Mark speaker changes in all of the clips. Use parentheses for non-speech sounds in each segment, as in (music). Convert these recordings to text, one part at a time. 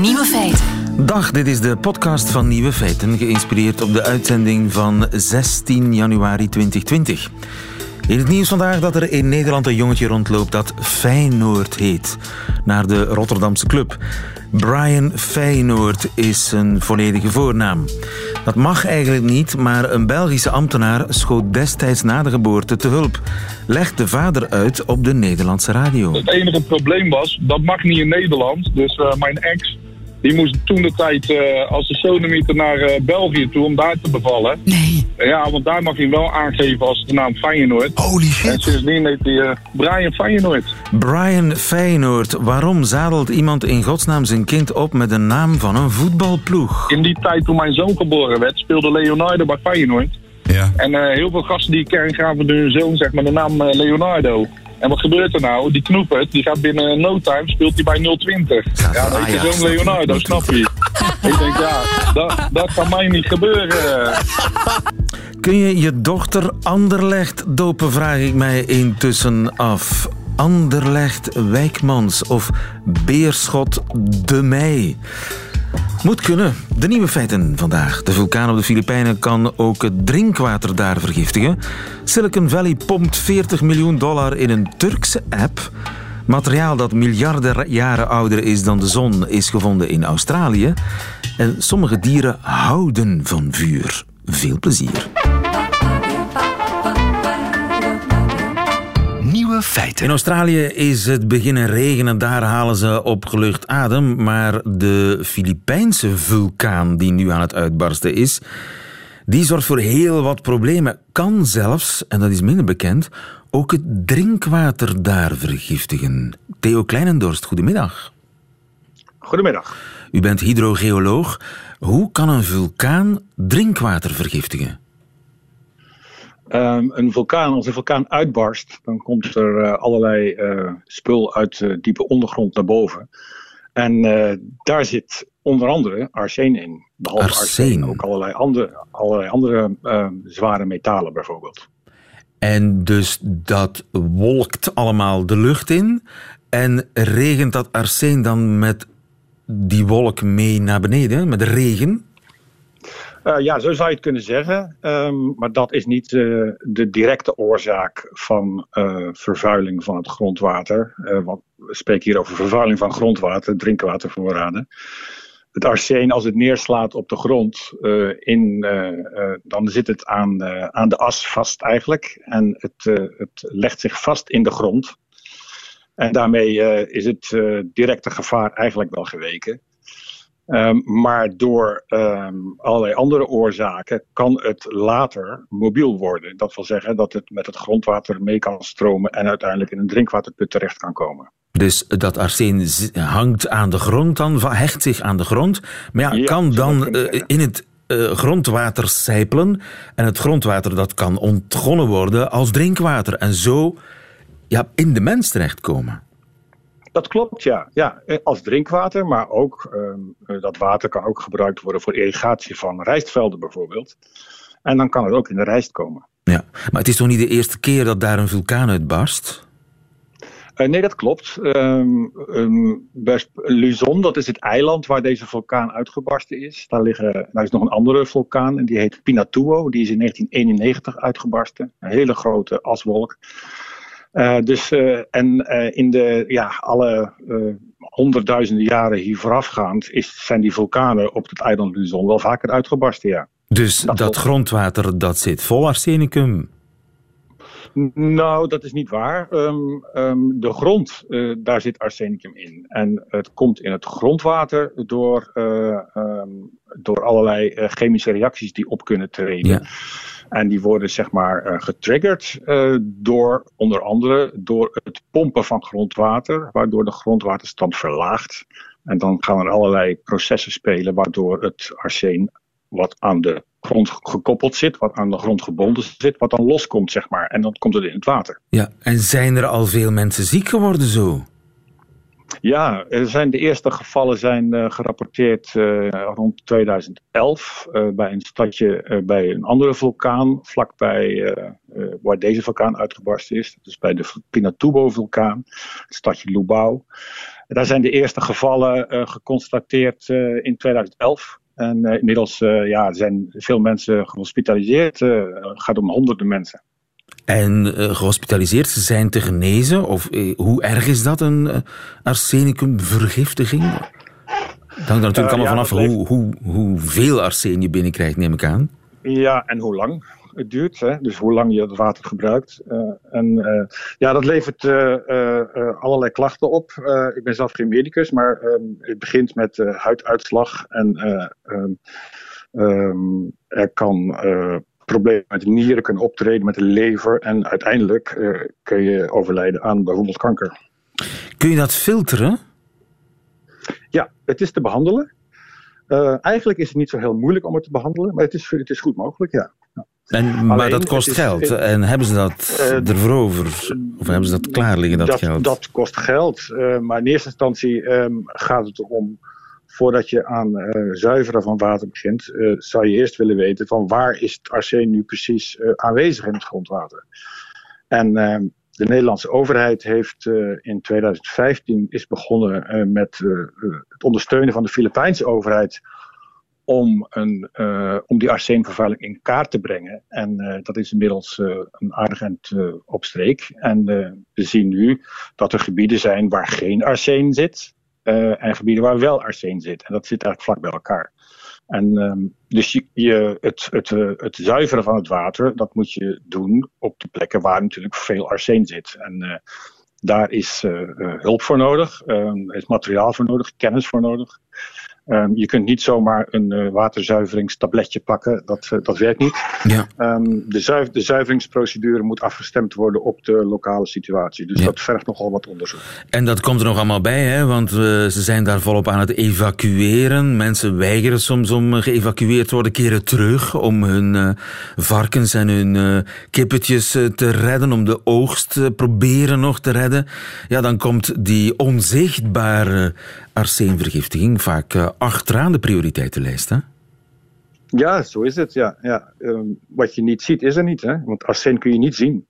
Speaker 1: Nieuwe feiten.
Speaker 2: Dag, dit is de podcast van Nieuwe Feiten, geïnspireerd op de uitzending van 16 januari 2020. In het nieuws vandaag dat er in Nederland een jongetje rondloopt dat Feyenoord heet, naar de Rotterdamse club. Brian Feyenoord is zijn volledige voornaam. Dat mag eigenlijk niet, maar een Belgische ambtenaar schoot destijds na de geboorte te hulp. Legt de vader uit op de Nederlandse radio.
Speaker 3: Het enige probleem was, dat mag niet in Nederland. Dus uh, mijn ex die moest toen de tijd uh, als de sodomieter naar uh, België toe om daar te bevallen.
Speaker 1: Nee.
Speaker 3: Ja, want daar mag hij wel aangeven als de naam Feyenoord.
Speaker 2: Holy shit.
Speaker 3: En sindsdien heet hij uh, Brian Feyenoord.
Speaker 2: Brian Feyenoord. Waarom zadelt iemand in godsnaam zijn kind op met de naam van een voetbalploeg?
Speaker 3: In die tijd toen mijn zoon geboren werd, speelde Leonardo bij Feyenoord.
Speaker 2: Ja.
Speaker 3: En heel veel gasten die kern gaven hun zoon zeg maar de naam Leonardo. En wat gebeurt er nou? Die knoepert, die gaat binnen no time, speelt hij bij 020. Ja, dat is zo'n Leonardo, snap je? Ik denk, ja, dat, dat kan mij niet gebeuren.
Speaker 2: Kun je je dochter Anderlecht dopen, vraag ik mij intussen af. Anderlecht Wijkmans of Beerschot de Mei. Moet kunnen. De nieuwe feiten vandaag. De vulkaan op de Filipijnen kan ook het drinkwater daar vergiftigen. Silicon Valley pompt 40 miljoen dollar in een Turkse app. Materiaal dat miljarden jaren ouder is dan de zon is gevonden in Australië. En sommige dieren houden van vuur. Veel plezier.
Speaker 1: Feiten.
Speaker 2: In Australië is het beginnen regenen, daar halen ze opgelucht adem. Maar de Filipijnse vulkaan die nu aan het uitbarsten is, die zorgt voor heel wat problemen. Kan zelfs, en dat is minder bekend, ook het drinkwater daar vergiftigen. Theo Kleinendorst, goedemiddag.
Speaker 4: Goedemiddag.
Speaker 2: U bent hydrogeoloog. Hoe kan een vulkaan drinkwater vergiftigen?
Speaker 4: Um, een vulkaan, als een vulkaan uitbarst, dan komt er uh, allerlei uh, spul uit de diepe ondergrond naar boven. En uh, daar zit onder andere arsen in. Behalve
Speaker 2: arsen.
Speaker 4: arsen ook allerlei andere, allerlei andere ehm, zware metalen bijvoorbeeld.
Speaker 2: En dus dat wolkt allemaal de lucht in. En regent dat arsen dan met die wolk mee naar beneden, met de regen?
Speaker 4: Uh, ja, zo zou je het kunnen zeggen. Um, maar dat is niet uh, de directe oorzaak van uh, vervuiling van het grondwater. want we spreken hier over vervuiling van grondwater, drinkwatervoorraden. Het arsen, als het neerslaat op de grond, in, dan zit het aan, aan de as vast eigenlijk. En het, het legt zich vast in de grond. En daarmee is het directe gevaar eigenlijk wel geweken. Um, maar door um, allerlei andere oorzaken kan het later mobiel worden. Dat wil zeggen dat het met het grondwater mee kan stromen en uiteindelijk in een drinkwaterput terecht kan komen.
Speaker 2: Dus dat arsen hangt aan de grond dan, hecht zich aan de grond. Maar ja, ja kan dan uh, in het uh, grondwater sijpelen. En het grondwater dat kan ontgonnen worden als drinkwater. En zo ja, in de mens terechtkomen.
Speaker 4: Dat klopt, ja. ja. Als drinkwater, maar ook um, dat water kan ook gebruikt worden voor irrigatie van rijstvelden bijvoorbeeld. En dan kan het ook in de rijst komen.
Speaker 2: Ja, maar het is toch niet de eerste keer dat daar een vulkaan uitbarst?
Speaker 4: Uh, nee, dat klopt. Um, um, Luzon, dat is het eiland waar deze vulkaan uitgebarsten is. Daar, liggen, daar is nog een andere vulkaan en die heet Pinatubo. Die is in 1991 uitgebarsten. Een hele grote aswolk. Uh, dus, uh, en uh, in de ja, alle honderdduizenden jaren hier voorafgaand is, zijn die vulkanen op het eiland Luzon wel vaker uitgebarsten, ja.
Speaker 2: Dus dat, dat grondwater dat zit vol arsenicum?
Speaker 4: Nou, dat is niet waar. Um, um, de grond, daar zit arsenicum in. En het komt in het grondwater door, um, door allerlei chemische reacties die op kunnen treden. Ja. En die worden zeg maar getriggerd door onder andere door het pompen van grondwater, waardoor de grondwaterstand verlaagt. En dan gaan er allerlei processen spelen waardoor het arsen wat aan de grond gekoppeld zit, wat aan de grond gebonden zit, wat dan loskomt, zeg maar. En dan komt het in het water.
Speaker 2: Ja, en zijn er al veel mensen ziek geworden zo?
Speaker 4: Ja, er zijn de eerste gevallen zijn uh, gerapporteerd uh, rond 2011 uh, bij een stadje bij een andere vulkaan, vlakbij waar deze vulkaan uitgebarsten is. Dus bij de Pinatubo-vulkaan, het stadje Lubao. Daar zijn de eerste gevallen geconstateerd in 2011. En inmiddels ja, zijn veel mensen gehospitaliseerd. het gaat om honderden mensen
Speaker 2: en gehospitaliseerd zijn te genezen? Of hoe erg is dat, een arsenicumvergiftiging? Het hangt er natuurlijk allemaal ja, vanaf hoe, hoe, hoeveel arsen je binnenkrijgt, neem ik aan.
Speaker 4: Ja, en hoe lang het duurt. Hè? Dus hoe lang je het water gebruikt. en ja, dat levert allerlei klachten op. ik ben zelf geen medicus, maar um, het begint met huiduitslag. En um, er kan problemen met de nieren kunnen optreden, met de lever. En uiteindelijk kun je overlijden aan bijvoorbeeld kanker.
Speaker 2: Kun je dat filteren?
Speaker 4: Ja, het is te behandelen. Uh, eigenlijk is het niet zo heel moeilijk om het te behandelen, maar het is, het is goed mogelijk, ja.
Speaker 2: En, maar dat kost geld. en hebben ze dat uh, ervoor over? Of hebben ze dat klaar liggen, dat,
Speaker 4: dat
Speaker 2: geld?
Speaker 4: Dat kost geld. maar in eerste instantie um, gaat het erom voordat je aan uh, zuiveren van water begint, zou je eerst willen weten van waar is het arsen nu precies aanwezig in het grondwater. En ehm, de Nederlandse overheid heeft in 2015 is begonnen met het ondersteunen van de Filipijnse overheid om, een, om die arsenvervuiling in kaart te brengen. En dat is inmiddels een aardig eind op streek. En we zien nu dat er gebieden zijn waar geen arsen zit. En gebieden waar wel arsen zit. En dat zit eigenlijk vlak bij elkaar. En um, dus je, het, het, het zuiveren van het water, dat moet je doen op de plekken waar natuurlijk veel arsen zit. En daar is hulp voor nodig, er is materiaal voor nodig, kennis voor nodig. Um, je kunt niet zomaar een uh, waterzuiveringstabletje pakken. Dat, uh, dat werkt niet. Ja. Um, de, zuiv de, zuiveringsprocedure moet afgestemd worden op de lokale situatie. Dus ja. dat vergt nogal wat onderzoek.
Speaker 2: En dat komt er nog allemaal bij, hè? want uh, ze zijn daar volop aan het evacueren. Mensen weigeren soms om geëvacueerd te worden, keren terug om hun varkens en hun kippetjes te redden, om de oogst proberen nog te redden. Ja, dan komt die onzichtbare arsenvergiftiging vaak uh, achteraan de prioriteitenlijst. Hè?
Speaker 4: Ja, zo is het. Ja. Ja. Uh, wat je niet ziet, is er niet. Hè? Want arsen kun je niet zien.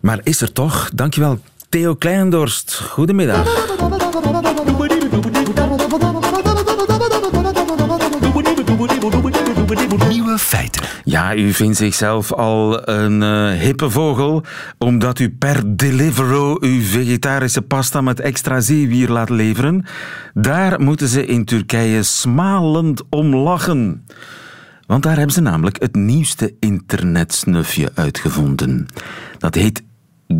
Speaker 2: Maar is er toch? Dankjewel, Theo Kleindorst. Goedemiddag. Ja, u vindt zichzelf al een uh, hippe vogel omdat u per Deliveroo uw vegetarische pasta met extra zeewier laat leveren. Daar moeten ze in Turkije smalend om lachen. Want daar hebben ze namelijk het nieuwste internetsnufje uitgevonden. Dat heet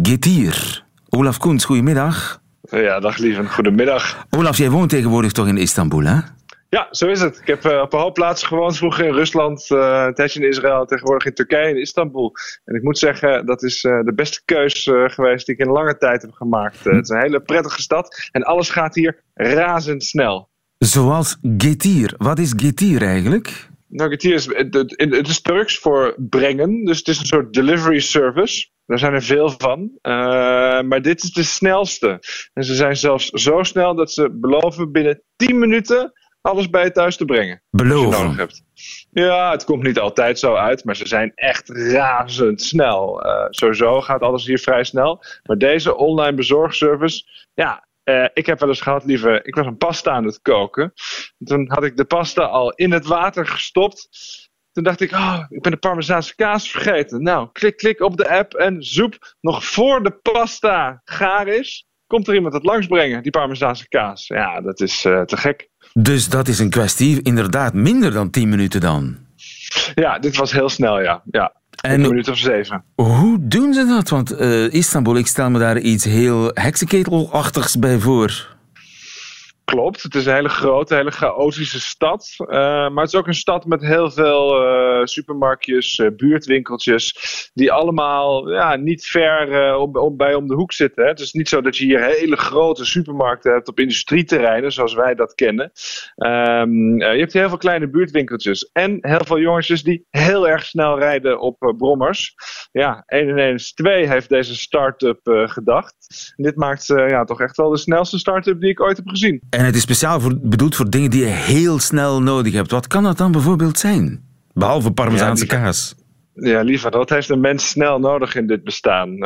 Speaker 2: Getir. Olaf Koens, goedemiddag.
Speaker 1: Ja, dag lieve, goedemiddag.
Speaker 2: Olaf, jij woont tegenwoordig toch in Istanbul, hè?
Speaker 1: Ja, zo is het. Ik heb uh, op een hoop plaatsen gewoond. Vroeger in Rusland, uh, een tijdje in Israël, tegenwoordig in Turkije en Istanbul. En ik moet zeggen, dat is uh, de beste keus geweest die ik in lange tijd heb gemaakt. het is een hele prettige stad en alles gaat hier razendsnel.
Speaker 2: Zoals Getir. Wat is Getir eigenlijk?
Speaker 1: Nou, Getir is, het, het is Turks voor brengen. Dus het is een soort delivery service. Daar zijn er veel van. maar dit is de snelste. En ze zijn zelfs zo snel dat ze beloven binnen 10 minuten alles bij je thuis te brengen.
Speaker 2: Beloven.
Speaker 1: Als je nodig hebt. Ja, het komt niet altijd zo uit, maar ze zijn echt razendsnel. Uh, sowieso gaat alles hier vrij snel. Maar deze online bezorgservice, ja, uh, ik heb wel eens gehad, lieve, ik was een pasta aan het koken. Toen had ik de pasta al in het water gestopt. Toen dacht ik, oh, ik ben de Parmezaanse kaas vergeten. Nou, klik, klik op de app en zoep, nog voor de pasta gaar is, komt er iemand het langsbrengen, die Parmezaanse kaas. Ja, dat is uh, te gek.
Speaker 2: Dus dat is een kwestie inderdaad minder dan 10 minuten dan?
Speaker 1: Ja, dit was heel snel, ja. ja. En een minuut of zeven.
Speaker 2: Hoe doen ze dat? Want uh, Istanbul, ik stel me daar iets heel heksenketelachtigs bij voor.
Speaker 1: Klopt, het is een hele grote, hele chaotische stad. Uh, maar het is ook een stad met heel veel uh, supermarktjes, uh, buurtwinkeltjes. Die allemaal ja, niet ver om, bij om de hoek zitten. Hè. Het is niet zo dat je hier hele grote supermarkten hebt op industrieterreinen, zoals wij dat kennen. Um, je hebt heel veel kleine buurtwinkeltjes. En heel veel jongetjes die heel erg snel rijden op brommers. Ja, 1 en 1 is 2 heeft deze start-up gedacht. Dit maakt ja, toch echt wel de snelste start-up die ik ooit heb gezien.
Speaker 2: En het is speciaal voor, bedoeld voor dingen die je heel snel nodig hebt. Wat kan dat dan bijvoorbeeld zijn? Behalve Parmezaanse kaas.
Speaker 1: Ja, liever. Dat heeft een mens snel nodig in dit bestaan. Uh,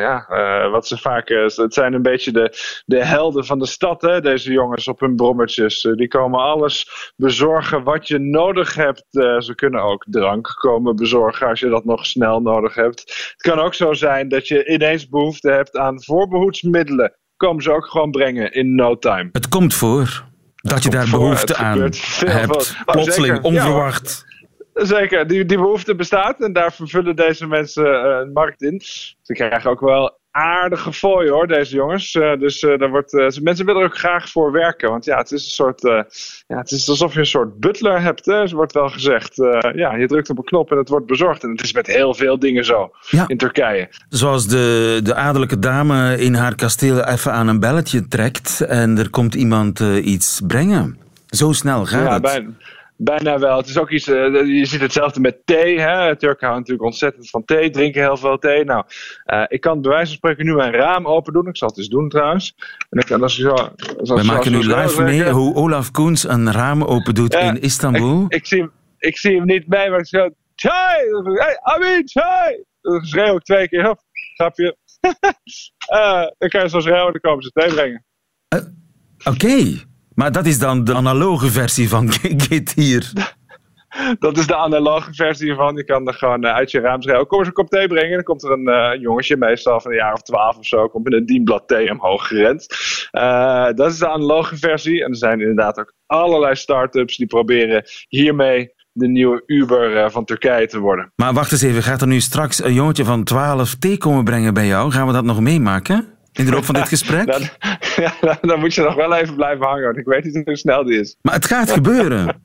Speaker 1: ja, uh, wat ze vaak. Uh, het zijn een beetje de, de helden van de stad, hè, deze jongens op hun brommertjes. die komen alles bezorgen wat je nodig hebt. ze kunnen ook drank komen bezorgen als je dat nog snel nodig hebt. Het kan ook zo zijn dat je ineens behoefte hebt aan voorbehoedsmiddelen komen ze ook gewoon brengen in no time.
Speaker 2: Het komt voor dat je daar behoefte aan hebt. Oh, Plotseling, onverwacht.
Speaker 1: Zeker, die, die behoefte bestaat en daar vervullen deze mensen uh, een markt in. Ze krijgen ook wel aardige fooi hoor, deze jongens. Uh, dus uh, daar wordt, uh, mensen willen er ook graag voor werken. Want ja, het is een soort. ja, het is alsof je een soort butler hebt. Hè? Wordt wel gezegd. ja, je drukt op een knop en het wordt bezorgd. En het is met heel veel dingen zo in Turkije.
Speaker 2: Zoals de, de adellijke dame in haar kasteel even aan een belletje trekt. En er komt iemand iets brengen. Zo snel gaat ja, het. Bijna.
Speaker 1: Bijna wel. Het is ook iets, uh, je ziet hetzelfde met thee. Hè? Turken houden natuurlijk ontzettend van thee, drinken heel veel thee. Nou, uh, ik kan bij wijze van spreken nu mijn raam open doen. Ik zal het eens doen trouwens. En ik als zo,
Speaker 2: als, We maken nu live mee hoe Olaf Koens een raam open doet in Istanbul.
Speaker 1: Ik, ik, zie, ik zie hem niet bij, maar ik zeg, chai! Hey, Amin, chai! Dan schreeuw ik twee keer, op. grapje. uh, (laughs) dan kan je zo schreeuwen, dan komen ze thee brengen.
Speaker 2: Oké. Maar dat is dan de analoge versie van (laughs) Git hier.
Speaker 1: Dat is de analoge versie van. Je kan er gewoon eh, uit je raam schrijven. Kom eens een kop thee brengen. Dan komt er een uh, jongetje, meestal van een jaar of twaalf of zo, komt met een dienblad thee omhoog gerend. Uh, dat is de analoge versie. En er zijn inderdaad ook allerlei start-ups die proberen hiermee de nieuwe Uber van Turkije te worden.
Speaker 2: Maar wacht eens even, gaat er nu straks een jongetje van 12 thee komen brengen bij jou? Gaan we dat nog meemaken? In de loop van dit gesprek? (laughs)
Speaker 1: dan, (laughs) ja, dan, moet je nog wel even blijven hangen. Want ik weet niet hoe snel die is.
Speaker 2: Maar het gaat gebeuren.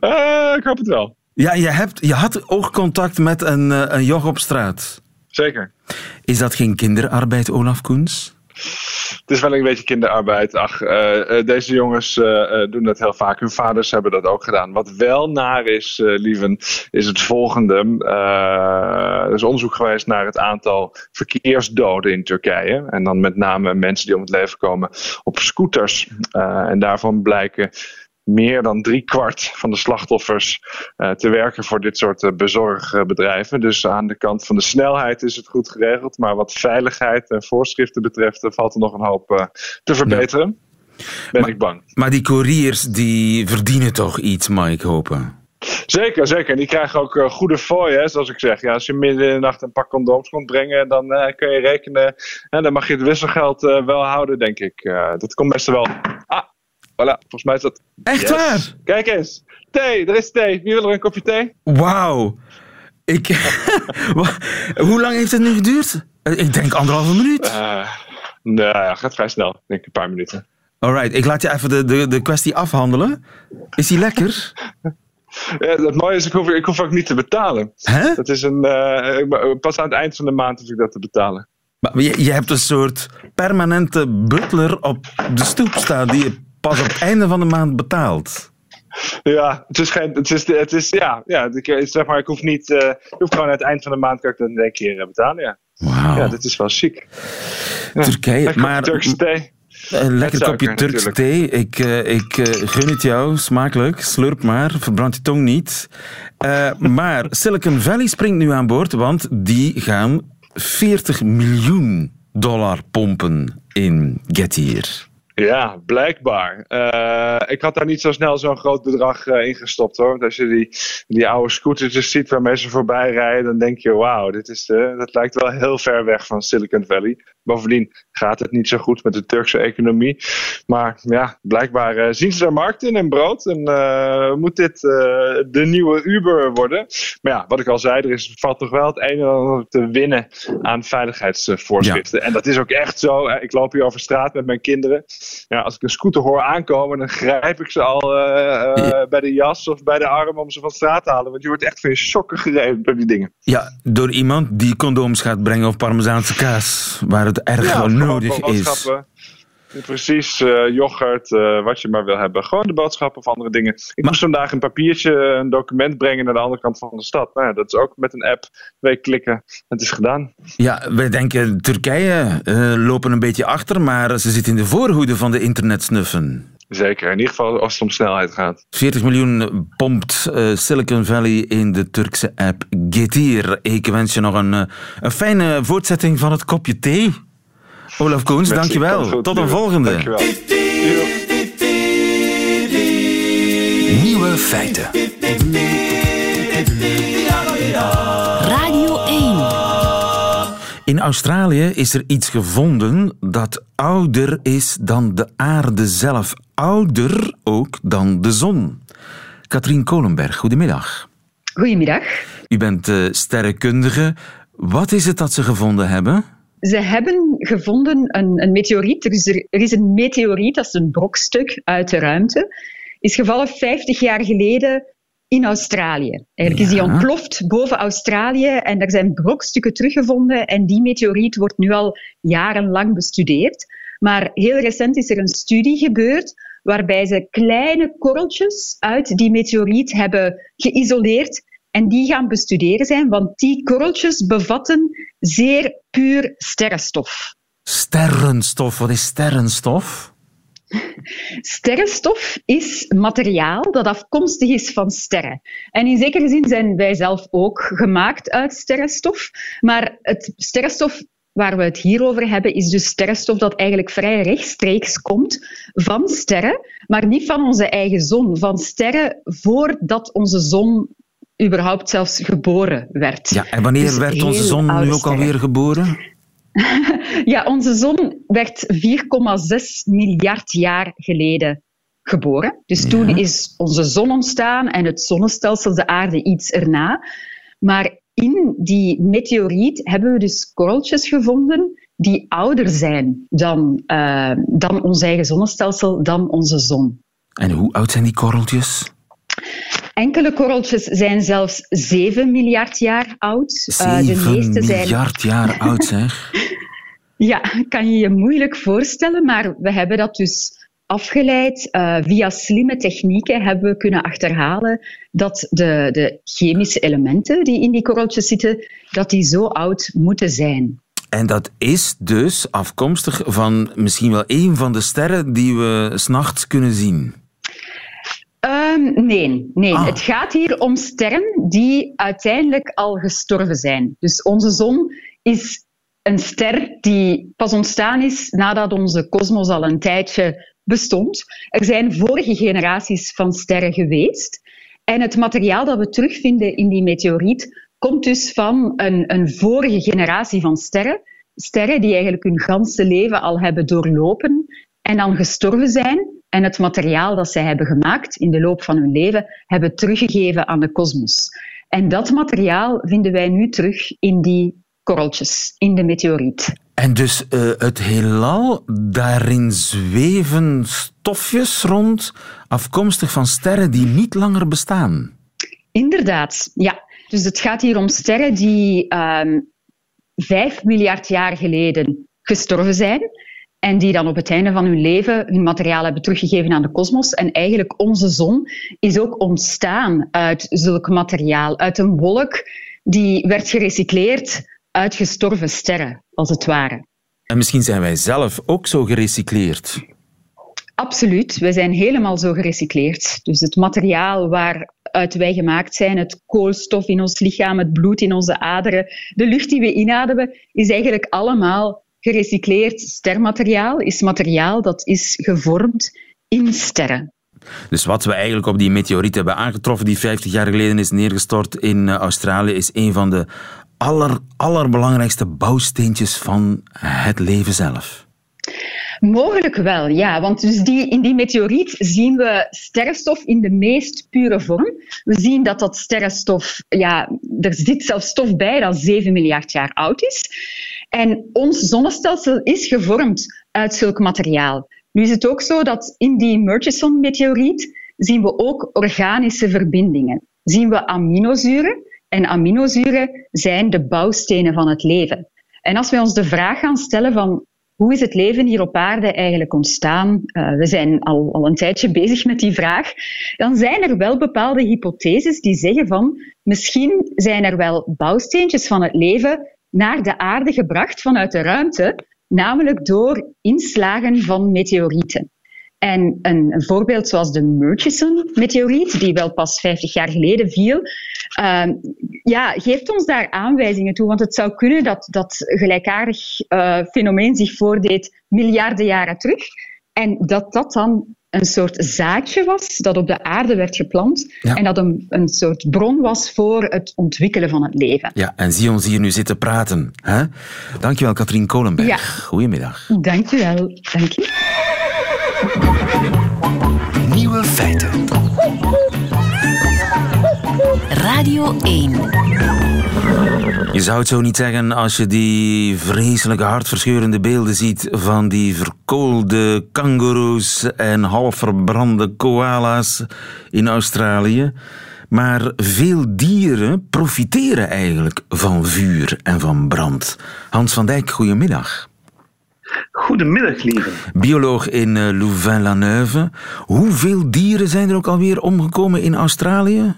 Speaker 1: uh, (laughs) ik hoop het wel.
Speaker 2: Ja, je, hebt, je had oogcontact met een, uh, een joch op straat.
Speaker 1: Zeker.
Speaker 2: Is dat geen kinderarbeid, Olaf Koens? (laughs)
Speaker 1: het is wel een beetje kinderarbeid. Ach, uh, uh, deze jongens uh, doen dat heel vaak. Hun vaders hebben dat ook gedaan. Wat wel naar is, lieven, is het volgende. er is onderzoek geweest naar het aantal verkeersdoden in Turkije. En dan met name mensen die om het leven komen op scooters. en daarvan blijken meer dan drie kwart van de slachtoffers uh, te werken voor dit soort uh, bezorgbedrijven. Dus aan de kant van de snelheid is het goed geregeld. Maar wat veiligheid en voorschriften betreft, valt er nog een hoop uh, te verbeteren. Ben ik bang.
Speaker 2: Maar die couriers die verdienen toch iets, mag ik hopen?
Speaker 1: Zeker, zeker. En die krijgen ook goede fooi, hè, zoals ik zeg. Ja, als je midden in de nacht een pak condooms komt brengen, dan kun je rekenen. En dan mag je het wisselgeld wel houden, denk ik. dat komt best wel. Ah, Voilà, volgens mij is dat...
Speaker 2: Echt waar?
Speaker 1: Kijk eens. Thee, er is thee. Wie wil er een kopje thee?
Speaker 2: Wauw. Ik... (laughs) Hoe lang heeft het nu geduurd? Ik denk anderhalve minuut. Uh,
Speaker 1: nee, ja, gaat vrij snel. Ik denk een paar minuten.
Speaker 2: Alright, ik laat je even de, de, de kwestie afhandelen. Is die lekker? (laughs)
Speaker 1: Ja, het mooie is, ik hoef, ik hoef ook niet te betalen.
Speaker 2: Hè?
Speaker 1: Dat is een, uh, pas aan het eind van de maand hoef ik dat te betalen.
Speaker 2: Maar je, je hebt een soort permanente butler op de stoep staan die je pas op het einde van de maand betaald.
Speaker 1: Ja, het is geen. Het is, het is, ja, ja, ik, zeg maar, ik hoef niet. Uh, ik hoef gewoon aan het eind van de maand kan ik dat in één keer betalen. Ja.
Speaker 2: Wow.
Speaker 1: Ja, dit is wel chic.
Speaker 2: Turkije, maar.
Speaker 1: Turkse thee.
Speaker 2: Een lekker kopje Turkse thee. Ik, uh, ik uh, gun het jou, smakelijk. Slurp maar, verbrand je tong niet. Uh, maar (laughs) Silicon Valley springt nu aan boord, want die gaan 40 miljoen dollar pompen in Getir.
Speaker 1: Ja, blijkbaar. Uh, ik had daar niet zo snel zo'n groot bedrag uh, in gestopt hoor. Want als je die, die oude scooters ziet waarmee ze voorbij rijden, dan denk je: wauw, dit is, uh, dat lijkt wel heel ver weg van Silicon Valley. Bovendien gaat het niet zo goed met de Turkse economie. Maar ja, blijkbaar zien ze er markt in en brood. En moet dit de nieuwe Uber worden? Maar ja, wat ik al zei, er is, valt toch wel het een en ander te winnen aan veiligheidsvoorschriften. En dat is ook echt zo. Ik loop hier over straat met mijn kinderen. Ja, als ik een scooter hoor aankomen, dan grijp ik ze al uh, bij de jas of bij de arm om ze van straat te halen. Want je wordt echt van je sokken gereden door die dingen.
Speaker 2: Ja, door iemand die condooms gaat brengen of parmezaanse kaas, waar het erg nodig is.
Speaker 1: Precies, uh, yoghurt, uh, wat je maar wil hebben. Gewoon de boodschappen of andere dingen. Ik moest vandaag een papiertje, een document brengen naar de andere kant van de stad. Nou, ja, dat is ook met een app. Twee klikken, het is gedaan.
Speaker 2: Ja, wij denken Turkije uh, lopen een beetje achter, maar ze zitten in de voorhoede van de internetsnuffen.
Speaker 1: Zeker, in ieder geval als het om snelheid gaat.
Speaker 2: 40 miljoen pompt Silicon Valley in de Turkse app Getir. Ik wens je nog een, een fijne voortzetting van het kopje thee. Olaf Koens, Merci, dankjewel. Tot een volgende. Dankjewel. Nieuwe feiten. Radio 1. In Australië is er iets gevonden dat ouder is dan de aarde zelf. Ouder ook dan de zon. Katrien Kolenberg, goedemiddag.
Speaker 5: Goedemiddag.
Speaker 2: U bent uh, sterrenkundige. Wat is het dat ze gevonden hebben?
Speaker 5: Ze hebben gevonden een, een meteoriet. Er is, er, is, een meteoriet, dat is een brokstuk uit de ruimte. Is gevallen 50 jaar geleden in Australië. Eigenlijk is die ontploft boven Australië en er zijn brokstukken teruggevonden en die meteoriet wordt nu al jarenlang bestudeerd. Maar heel recent is er een studie gebeurd waarbij ze kleine korreltjes uit die meteoriet hebben geïsoleerd en die gaan bestuderen zijn, want die korreltjes bevatten zeer puur sterrenstof.
Speaker 2: Sterrenstof, wat is sterrenstof? (laughs)
Speaker 5: Sterrenstof is materiaal dat afkomstig is van sterren. En in zekere zin zijn wij zelf ook gemaakt uit sterrenstof. Maar het sterrenstof waar we het hier over hebben, is dus sterrenstof dat eigenlijk vrij rechtstreeks komt van sterren, maar niet van onze eigen zon. Van sterren voordat onze zon überhaupt zelfs geboren werd.
Speaker 2: Ja, en wanneer dus werd onze zon nu ook alweer geboren? (laughs)
Speaker 5: ja, onze zon werd 4,6 miljard jaar geleden geboren. Dus toen is onze zon ontstaan en het zonnestelsel, de aarde, iets erna. Maar in die meteoriet hebben we dus korreltjes gevonden die ouder zijn dan, uh, dan ons eigen zonnestelsel, dan onze zon.
Speaker 2: En hoe oud zijn die korreltjes?
Speaker 5: Enkele korreltjes zijn zelfs 7 miljard jaar oud.
Speaker 2: 7 uh, de meeste miljard zijn... jaar oud, zeg. (laughs)
Speaker 5: ja, kan je je moeilijk voorstellen, maar we hebben dat dus afgeleid. Uh, via slimme technieken hebben we kunnen achterhalen dat de, de chemische elementen die in die korreltjes zitten, dat die zo oud moeten zijn.
Speaker 2: En dat is dus afkomstig van misschien wel een van de sterren die we s'nachts kunnen zien.
Speaker 5: Um, nee, nee. Ah. het gaat hier om sterren die uiteindelijk al gestorven zijn. Dus onze zon is een ster die pas ontstaan is nadat onze kosmos al een tijdje bestond. Er zijn vorige generaties van sterren geweest. En het materiaal dat we terugvinden in die meteoriet komt dus van een, een vorige generatie van sterren. Sterren die eigenlijk hun ganse leven al hebben doorlopen en dan gestorven zijn en het materiaal dat zij hebben gemaakt in de loop van hun leven hebben teruggegeven aan de kosmos. En dat materiaal vinden wij nu terug in die korreltjes, in de meteoriet.
Speaker 2: En dus uh, het heelal, daarin zweven stofjes rond, afkomstig van sterren die niet langer bestaan.
Speaker 5: Inderdaad, ja. Dus het gaat hier om sterren die uh, vijf miljard jaar geleden gestorven zijn en die dan op het einde van hun leven hun materiaal hebben teruggegeven aan de kosmos. En eigenlijk onze zon is ook ontstaan uit zulk materiaal, uit een wolk die werd gerecycleerd uit gestorven sterren, als het ware.
Speaker 2: En misschien zijn wij zelf ook zo gerecycleerd.
Speaker 5: Absoluut, wij zijn helemaal zo gerecycleerd. Dus het materiaal waaruit wij gemaakt zijn, het koolstof in ons lichaam, het bloed in onze aderen, de lucht die we inademen, is eigenlijk allemaal gerecycleerd stermateriaal is materiaal dat is gevormd in sterren.
Speaker 2: Dus wat we eigenlijk op die meteoriet hebben aangetroffen, die 50 jaar geleden is neergestort in eh, Australië, is een van de aller, allerbelangrijkste bouwsteentjes van het leven zelf.
Speaker 5: Mogelijk wel, ja. Want dus die, in die meteoriet zien we sterrenstof in de meest pure vorm. We zien dat dat sterrenstof, ja, er zit zelfs stof bij dat 7 miljard jaar oud is. En ons zonnestelsel is gevormd uit zulk materiaal. Nu is het ook zo dat in die Murchison-meteoriet zien we ook organische verbindingen. Zien we aminozuren. En aminozuren zijn de bouwstenen van het leven. En als we ons de vraag gaan stellen van hoe is het leven hier op aarde eigenlijk ontstaan? Uh, we zijn al, al een tijdje bezig met die vraag. Dan zijn er wel bepaalde hypotheses die zeggen van misschien zijn er wel bouwsteentjes van het leven naar de aarde gebracht vanuit de ruimte, namelijk door inslagen van meteorieten. En een, een voorbeeld zoals de Murchison-meteoriet, die wel pas 50 jaar geleden viel, uh, ja, geeft ons daar aanwijzingen toe. Want het zou kunnen dat dat gelijkaardig uh, fenomeen zich voordeed miljarden jaren terug. En dat dat dan een soort zaadje was dat op de aarde werd geplant en dat een, een soort bron was voor het ontwikkelen van het leven.
Speaker 2: Ja, en zie ons hier nu zitten praten. Hè? Dankjewel, Katrien Kolenberg. Ja. Goedemiddag.
Speaker 5: Dankjewel. Dank je.
Speaker 6: Nieuwe feiten. Radio 1.
Speaker 2: Je zou het zo niet zeggen als je die vreselijke hartverscheurende beelden ziet van die verkoolde kangoeroes en half verbrande koala's in Australië. Maar veel dieren profiteren eigenlijk van vuur en van brand. Hans van Dijk, goedemiddag.
Speaker 7: Goedemiddag, lieve.
Speaker 2: Bioloog in uh, Louvain-la-Neuve. Hoeveel dieren zijn er ook alweer omgekomen in Australië?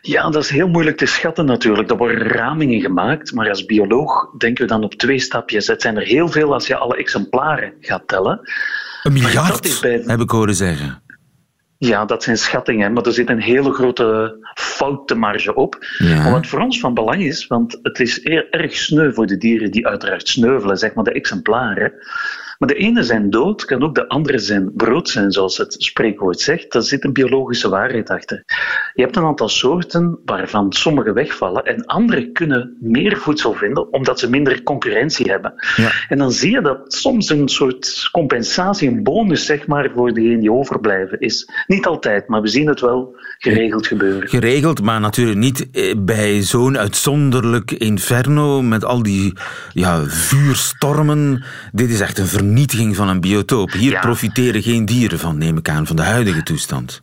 Speaker 7: Ja, dat is heel moeilijk te schatten natuurlijk. Er worden ramingen gemaakt, maar als bioloog denken we dan op twee stapjes. Het zijn er heel veel als je alle exemplaren gaat tellen.
Speaker 2: Een miljard, bij... heb ik horen zeggen.
Speaker 7: Ja, dat zijn schattingen, maar er zit een hele grote foutenmarge op. Ja. Wat voor ons van belang is, want het is erg sneu voor de dieren die uiteraard sneuvelen, zeg maar de exemplaren. Maar de ene zijn dood, kan ook de andere zijn brood zijn, zoals het spreekwoord zegt. Daar zit een biologische waarheid achter. Je hebt een aantal soorten waarvan sommige wegvallen en andere kunnen meer voedsel vinden omdat ze minder concurrentie hebben. Ja. En dan zie je dat soms een soort compensatie, een bonus zeg maar, voor degenen die overblijven is. Niet altijd, maar we zien het wel geregeld gebeuren.
Speaker 2: Geregeld, maar natuurlijk niet eh, bij zo'n uitzonderlijk inferno met al die ja, vuurstormen. Dit is echt een vernietiging van een biotoop. Hier profiteren geen dieren van, neem ik aan, van de huidige toestand.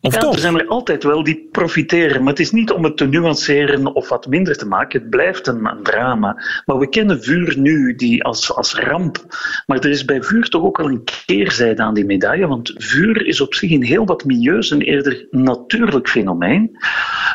Speaker 7: Of ja, toch? Er zijn er altijd wel die profiteren, maar het is niet om het te nuanceren of wat minder te maken. Het blijft een, een drama. Maar we kennen vuur nu die als, als ramp. Maar er is bij vuur toch ook wel een keerzijde aan die medaille, want vuur is op zich in heel wat milieus een eerder natuurlijk fenomeen.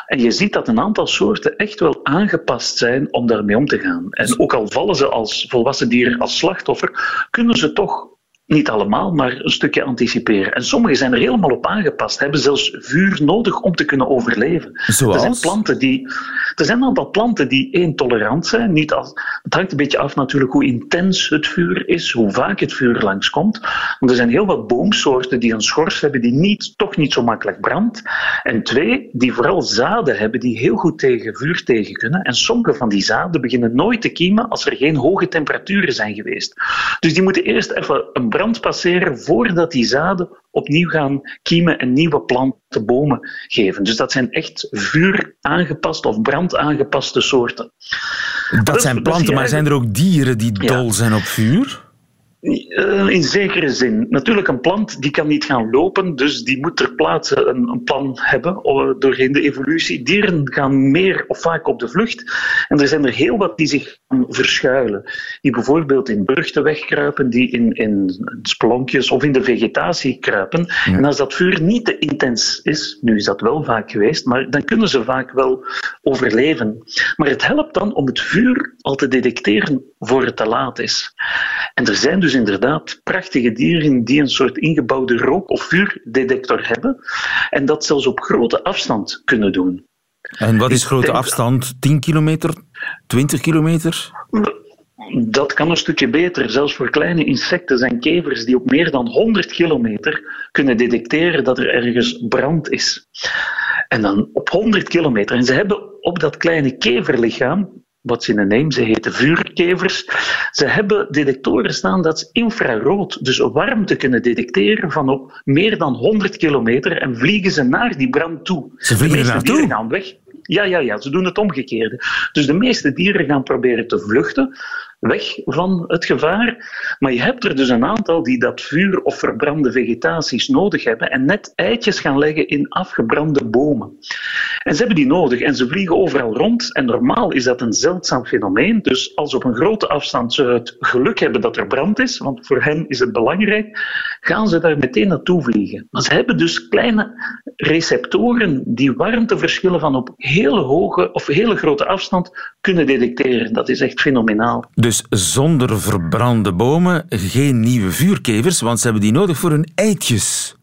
Speaker 7: En je ziet dat een aantal soorten echt wel aangepast zijn om daarmee om te gaan. En ook al vallen ze als volwassen dieren als slachtoffer, kunnen ze toch niet allemaal, maar een stukje anticiperen. En sommige zijn er helemaal op aangepast, hebben zelfs vuur nodig om te kunnen overleven.
Speaker 2: Zoals?
Speaker 7: Er zijn, planten die, er zijn een aantal planten die één tolerant zijn. Niet als, het hangt een beetje af natuurlijk hoe intens het vuur is, hoe vaak het vuur langskomt. Want er zijn heel wat boomsoorten die een schors hebben die niet, toch niet zo makkelijk brandt. En twee, die vooral zaden hebben die heel goed tegen vuur tegen kunnen. En sommige van die zaden beginnen nooit te kiemen als er geen hoge temperaturen zijn geweest. Dus die moeten eerst even een brand passeren voordat die zaden opnieuw gaan kiemen en nieuwe planten, bomen geven. Dus dat zijn echt vuur aangepaste of brand aangepaste soorten.
Speaker 2: Dat, zijn planten, maar zijn er ook dieren die dol zijn op vuur?
Speaker 7: Eh, in zekere zin. Natuurlijk, een plant die kan niet gaan lopen, dus die moet ter plaatse een, een plan hebben eh, doorheen de evolutie. Dieren gaan meer of vaak op de vlucht. En er zijn er heel wat die zich verschuilen. Die bijvoorbeeld in burchten wegkruipen, die in, in spelonkjes of in de vegetatie kruipen. En als dat vuur niet te intens is, nu is dat wel vaak geweest, maar dan kunnen ze vaak wel overleven. Maar het helpt dan om het vuur al te detecteren voor het te laat is. En er zijn dus inderdaad prachtige dieren die een soort ingebouwde rook- of vuurdetector hebben en dat zelfs op grote afstand kunnen doen.
Speaker 2: En wat is grote afstand? 10 kilometer? 20 kilometer?
Speaker 7: Dat kan een stukje beter. Zelfs voor kleine insecten zijn kevers die op meer dan 100 kilometer kunnen detecteren dat er ergens brand is. En dan op 100 kilometer. En ze hebben op dat kleine keverlichaam wat ze in de neem, ze heten vuurkevers. Ze hebben detectoren staan dat ze infrarood, dus warmte kunnen detecteren van op meer dan 100 kilometer en vliegen ze naar die brand toe.
Speaker 2: Ze vliegen
Speaker 7: de
Speaker 2: meeste dieren
Speaker 7: gaan weg. Ja, ja, ja, ze doen het omgekeerde. Dus de meeste dieren gaan proberen te vluchten. Weg van het gevaar. Maar je hebt er dus een aantal die dat vuur of verbrande vegetaties nodig hebben en net eitjes gaan leggen in afgebrande bomen. En ze hebben die nodig en ze vliegen overal rond. En normaal is dat een zeldzaam fenomeen. Dus als op een grote afstand ze het geluk hebben dat er brand is, want voor hen is het belangrijk, gaan ze daar meteen naartoe vliegen. Maar ze hebben dus kleine receptoren die warmteverschillen van op hele hoge of hele grote afstand kunnen detecteren. Dat is echt fenomenaal.
Speaker 2: Dus zonder verbrande bomen geen nieuwe vuurkevers, want ze hebben die nodig voor hun eitjes.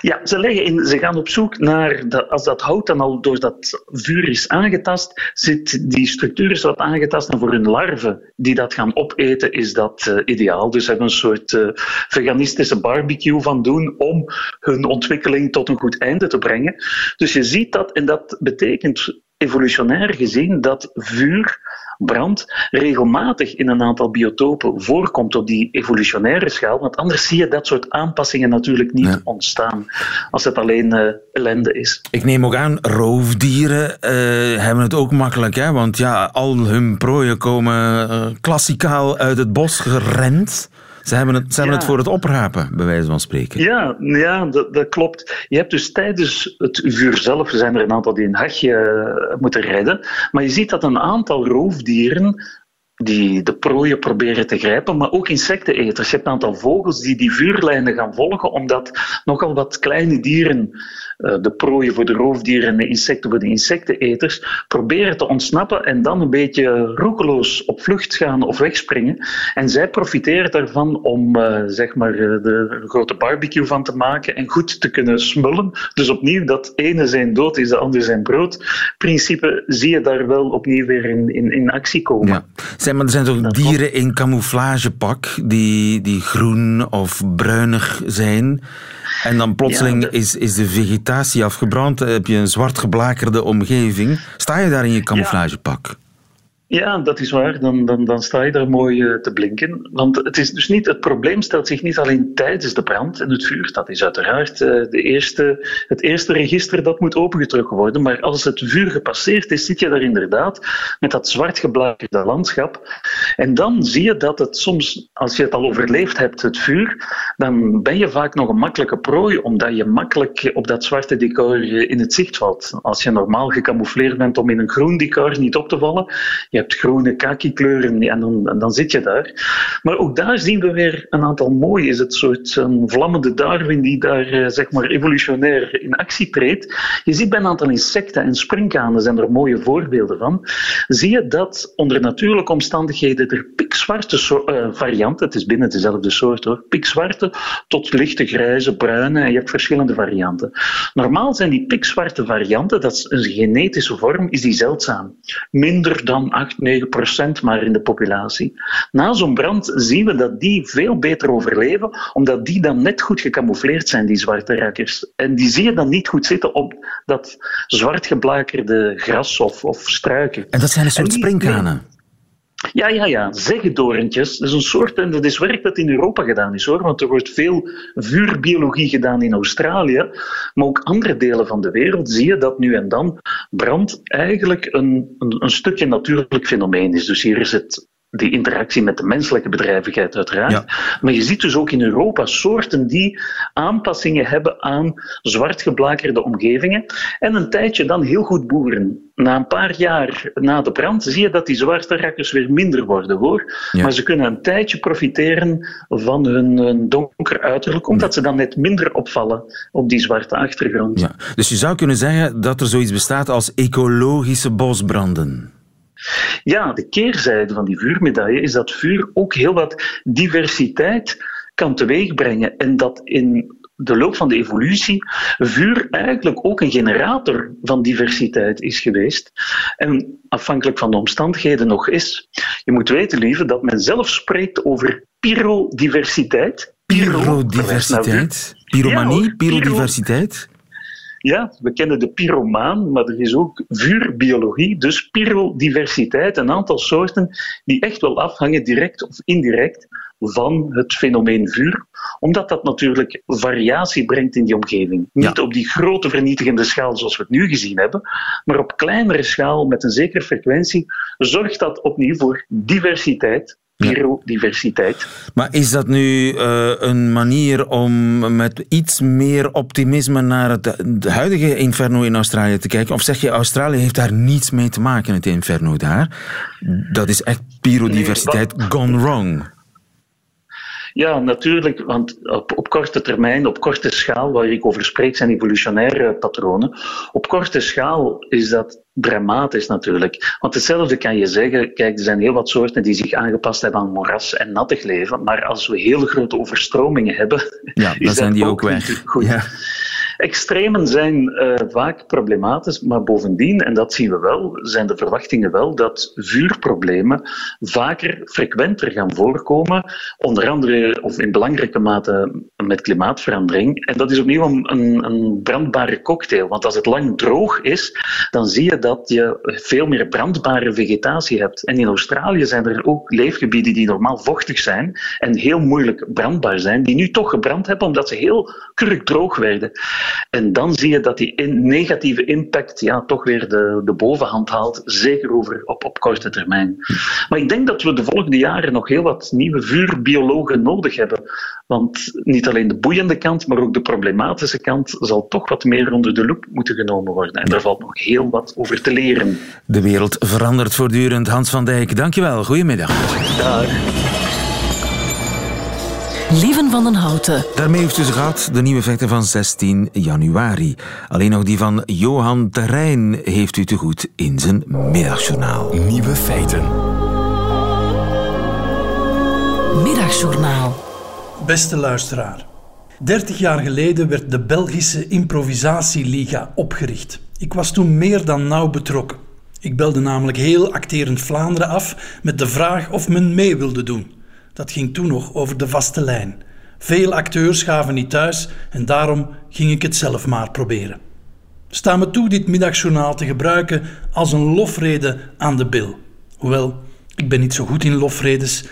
Speaker 7: Ja, ze, leggen in, ze gaan op zoek naar, als dat hout dan al door dat vuur is aangetast, zit die structuur is wat aangetast en voor hun larven die dat gaan opeten is dat uh, ideaal. Dus ze hebben een soort uh, veganistische barbecue van doen om hun ontwikkeling tot een goed einde te brengen. Dus je ziet dat en dat betekent evolutionair gezien dat vuur brand regelmatig in een aantal biotopen voorkomt op die evolutionaire schaal. Want anders zie je dat soort aanpassingen natuurlijk niet ontstaan als het alleen uh, ellende is.
Speaker 2: Ik neem ook aan, roofdieren uh, hebben het ook makkelijk. Hè? Want ja, al hun prooien komen uh, klassikaal uit het bos gerend. Ze hebben het, ze hebben het voor het oprapen, bij wijze van spreken.
Speaker 7: Ja, ja dat, dat, klopt. Je hebt dus tijdens het vuur zelf, zijn er een aantal die een hachje moeten redden. Maar je ziet dat een aantal roofdieren die de prooien proberen te grijpen, maar ook insecteneters. Je hebt een aantal vogels die die vuurlijnen gaan volgen, omdat nogal wat kleine dieren, de prooien voor de roofdieren en de insecten voor de insecteneters, proberen te ontsnappen en dan een beetje roekeloos op vlucht gaan of wegspringen. En zij profiteren daarvan om zeg maar de grote barbecue van te maken en goed te kunnen smullen. Dus opnieuw, dat ene zijn dood is de ander zijn brood. Principe zie je daar wel opnieuw weer in, in, in actie komen.
Speaker 2: Ja. Zeg, maar er zijn toch dieren in camouflagepak die, die groen of bruinig zijn. En dan plotseling ja, de... is, is de vegetatie afgebrand. Heb je een zwart geblakerde omgeving. Sta je daar in je camouflagepak?
Speaker 7: Ja. Ja, dat is waar. Dan, dan, dan sta je daar mooi uh, te blinken. Want het, is dus niet, het probleem stelt zich niet alleen tijdens de brand en het vuur. Dat is uiteraard uh, de eerste, het eerste register dat moet opengetrokken worden. Maar als het vuur gepasseerd is, zit je daar inderdaad met dat zwart geblakerde landschap. En dan zie je dat het soms, als je het al overleefd hebt, het vuur, dan ben je vaak nog een makkelijke prooi, omdat je makkelijk op dat zwarte decor in het zicht valt. Als je normaal gecamoufleerd bent om in een groen decor niet op te vallen, je hebt groene kaki-kleuren en dan, dan zit je daar. Maar ook daar zien we weer een aantal mooie. Is het soort een vlammende Darwin die daar zeg maar evolutionair in actie treedt. Je ziet bij een aantal insecten en springkanen zijn er mooie voorbeelden van. Zie je dat onder natuurlijke omstandigheden er pikzwarte uh, varianten, het is binnen dezelfde soort hoor, pikzwarte tot lichte grijze, bruine en je hebt verschillende varianten. Normaal zijn die pikzwarte varianten, dat is een genetische vorm, is die zeldzaam. Minder dan 8, 9 procent maar in de populatie. Na zo'n brand zien we dat die veel beter overleven, omdat die dan net goed gecamoufleerd zijn, die zwarte rakkers. En die zie je dan niet goed zitten op dat zwart geblakerde gras of, of struiken.
Speaker 2: En dat zijn een soort springkanen?
Speaker 7: Ja, ja, ja. Zeggedorentjes. Dat is een soort, en dat is werk dat in Europa gedaan is hoor, want er wordt veel vuurbiologie gedaan in Australië, maar ook andere delen van de wereld zie je dat nu en dan brand eigenlijk een, een, een stukje natuurlijk fenomeen is. Dus hier is het die interactie met de menselijke bedrijvigheid uiteraard. Ja. Maar je ziet dus ook in Europa soorten die aanpassingen hebben aan zwart geblakerde omgevingen en een tijdje dan heel goed boeren. Na een paar jaar na de brand zie je dat die zwarte rakkers weer minder worden hoor. Ja. Maar ze kunnen een tijdje profiteren van hun, hun donker uiterlijk, omdat ze dan net minder opvallen op die zwarte achtergrond.
Speaker 2: Ja. Dus je zou kunnen zeggen dat er zoiets bestaat als ecologische bosbranden.
Speaker 7: Ja, de keerzijde van die vuurmedaille is dat vuur ook heel wat diversiteit kan teweegbrengen. En dat in de loop van de evolutie vuur eigenlijk ook een generator van diversiteit is geweest. En afhankelijk van de omstandigheden nog is. Je moet weten, lieve, dat men zelf spreekt over pyrodiversiteit.
Speaker 2: Pyrodiversiteit? Pyromanie? Ja, pyrodiversiteit?
Speaker 7: Ja, we kennen de pyromaan, maar er is ook vuurbiologie, dus pyrodiversiteit, een aantal soorten die echt wel afhangen, direct of indirect, van het fenomeen vuur, omdat dat natuurlijk variatie brengt in die omgeving. Niet op die grote vernietigende schaal zoals we het nu gezien hebben, maar op kleinere schaal met een zekere frequentie zorgt dat opnieuw voor diversiteit, biodiversiteit.
Speaker 2: Maar is dat nu uh, een manier om met iets meer optimisme naar het, huidige inferno in Australië te kijken? Of zeg je, Australië heeft daar niets mee te maken, het inferno daar? Dat is echt biodiversiteit nee, gone wrong.
Speaker 7: Ja, natuurlijk, want op, op, korte termijn, op korte schaal, waar ik over spreek, zijn evolutionaire patronen. Op korte schaal is dat dramatisch natuurlijk. Want hetzelfde kan je zeggen, kijk, er zijn heel wat soorten die zich aangepast hebben aan moras en nattig leven, maar als we hele grote overstromingen hebben,
Speaker 2: ja, (laughs) dan zijn die ook, ook weg.
Speaker 7: Goed. Ja. Extremen zijn uh, vaak problematisch, maar bovendien, en dat zien we wel, zijn de verwachtingen wel dat vuurproblemen vaker, frequenter gaan voorkomen, onder andere of in belangrijke mate met klimaatverandering. En dat is opnieuw een, een brandbare cocktail, want als het lang droog is, dan zie je dat je veel meer brandbare vegetatie hebt. En in Australië zijn er ook leefgebieden die normaal vochtig zijn en heel moeilijk brandbaar zijn, die nu toch gebrand hebben omdat ze heel kurkdroog werden. En dan zie je dat die in negatieve impact ja, toch weer de, de bovenhand haalt, zeker over, op, op korte termijn. Maar ik denk dat we de volgende jaren nog heel wat nieuwe vuurbiologen nodig hebben. Want niet alleen de boeiende kant, maar ook de problematische kant zal toch wat meer onder de loep moeten genomen worden. En daar valt nog heel wat over te leren.
Speaker 2: De wereld verandert voortdurend. Hans van Dijk, dankjewel. Goedemiddag.
Speaker 7: Dag.
Speaker 6: Lieven van den Houten.
Speaker 2: Daarmee heeft u ze gehad, de nieuwe feiten van 16 januari. Alleen nog die van Johan Terrein heeft u te goed in zijn middagjournaal.
Speaker 6: Nieuwe feiten. Middagjournaal.
Speaker 8: Beste luisteraar. 30 jaar geleden werd de Belgische Improvisatieliga opgericht. Ik was toen meer dan nauw betrokken. Ik belde namelijk heel acterend Vlaanderen af met de vraag of men mee wilde doen. Dat ging toen nog over de vaste lijn. Veel acteurs gaven niet thuis en daarom ging ik het zelf maar proberen. Sta me toe dit middagjournaal te gebruiken als een lofrede aan de bil. Hoewel, ik ben niet zo goed in lofredes.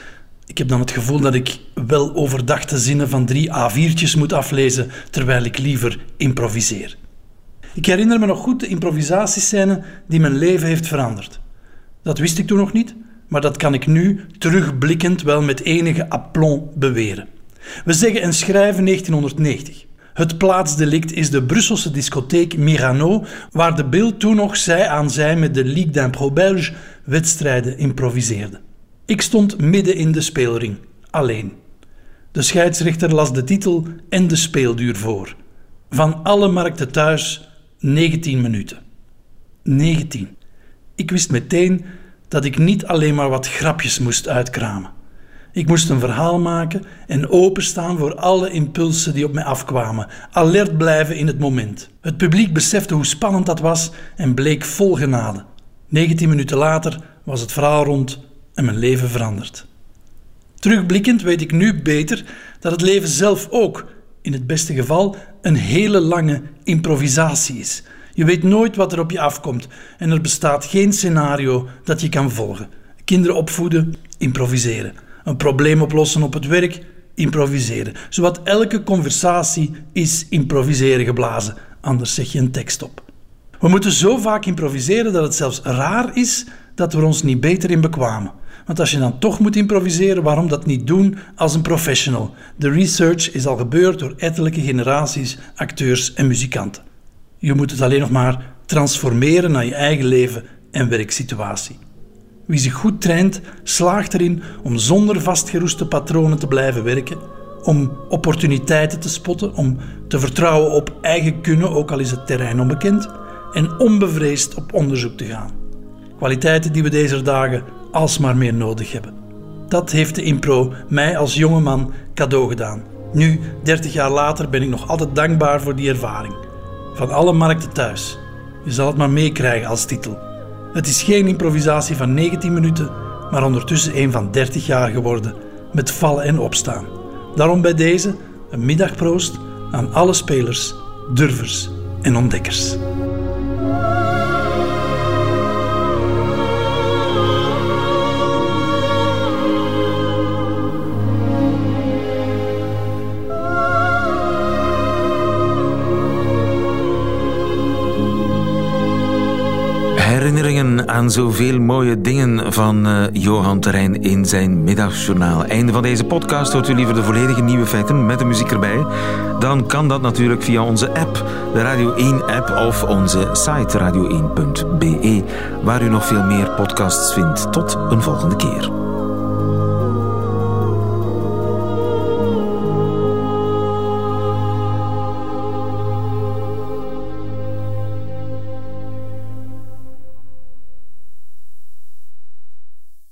Speaker 8: Ik heb dan het gevoel dat ik wel overdachte zinnen van drie A4'tjes moet aflezen, terwijl ik liever improviseer. Ik herinner me nog goed de improvisatiescène die mijn leven heeft veranderd. Dat wist ik toen nog niet, maar dat kan ik nu terugblikkend wel met enige aplomb beweren. We zeggen en schrijven 1990. Het plaatsdelict is de Brusselse discotheek Mirano, waar de beeld toen nog zij aan zij met de Ligue d'Impro Belge wedstrijden improviseerde. Ik stond midden in de speelring, alleen. De scheidsrechter las de titel en de speelduur voor. Van alle markten thuis 19 minuten. 19. Ik wist meteen dat ik niet alleen maar wat grapjes moest uitkramen. Ik moest een verhaal maken en openstaan voor alle impulsen die op mij afkwamen, alert blijven in het moment. Het publiek besefte hoe spannend dat was en bleek vol genade. 19 minuten later was het verhaal rond en mijn leven veranderd. Terugblikkend weet ik nu beter dat het leven zelf ook, in het beste geval, een hele lange improvisatie is je weet nooit wat er op je afkomt en er bestaat geen scenario dat je kan volgen. Kinderen opvoeden, improviseren. Een probleem oplossen op het werk, improviseren. Zowat elke conversatie is improviseren geblazen, anders zeg je een tekst op. We moeten zo vaak improviseren dat het zelfs raar is dat we er ons niet beter in bekwamen. Want als je dan toch moet improviseren, waarom dat niet doen als een professional? De research is al gebeurd door ettelijke generaties acteurs en muzikanten. Je moet het alleen nog maar transformeren naar je eigen leven en werksituatie. Wie zich goed traint, slaagt erin om zonder vastgeroeste patronen te blijven werken, om opportuniteiten te spotten, om te vertrouwen op eigen kunnen, ook al is het terrein onbekend, en onbevreesd op onderzoek te gaan. Kwaliteiten die we deze dagen alsmaar meer nodig hebben. Dat heeft de impro mij als jonge man cadeau gedaan. Nu, 30 jaar later, ben ik nog altijd dankbaar voor die ervaring. Van alle markten thuis. Je zal het maar meekrijgen als titel. Het is geen improvisatie van 19 minuten, maar ondertussen een van 30 jaar geworden, met vallen en opstaan. Daarom bij deze een middagproost aan alle spelers, durvers en ontdekkers.
Speaker 2: Zoveel mooie dingen van uh, Johan Terrein in zijn middagjournaal. Einde van deze podcast. Hoort u liever de volledige nieuwe feiten met de muziek erbij? Dan kan dat natuurlijk via onze app, de Radio 1-app of onze site radio1.be, waar u nog veel meer podcasts vindt. Tot een volgende keer.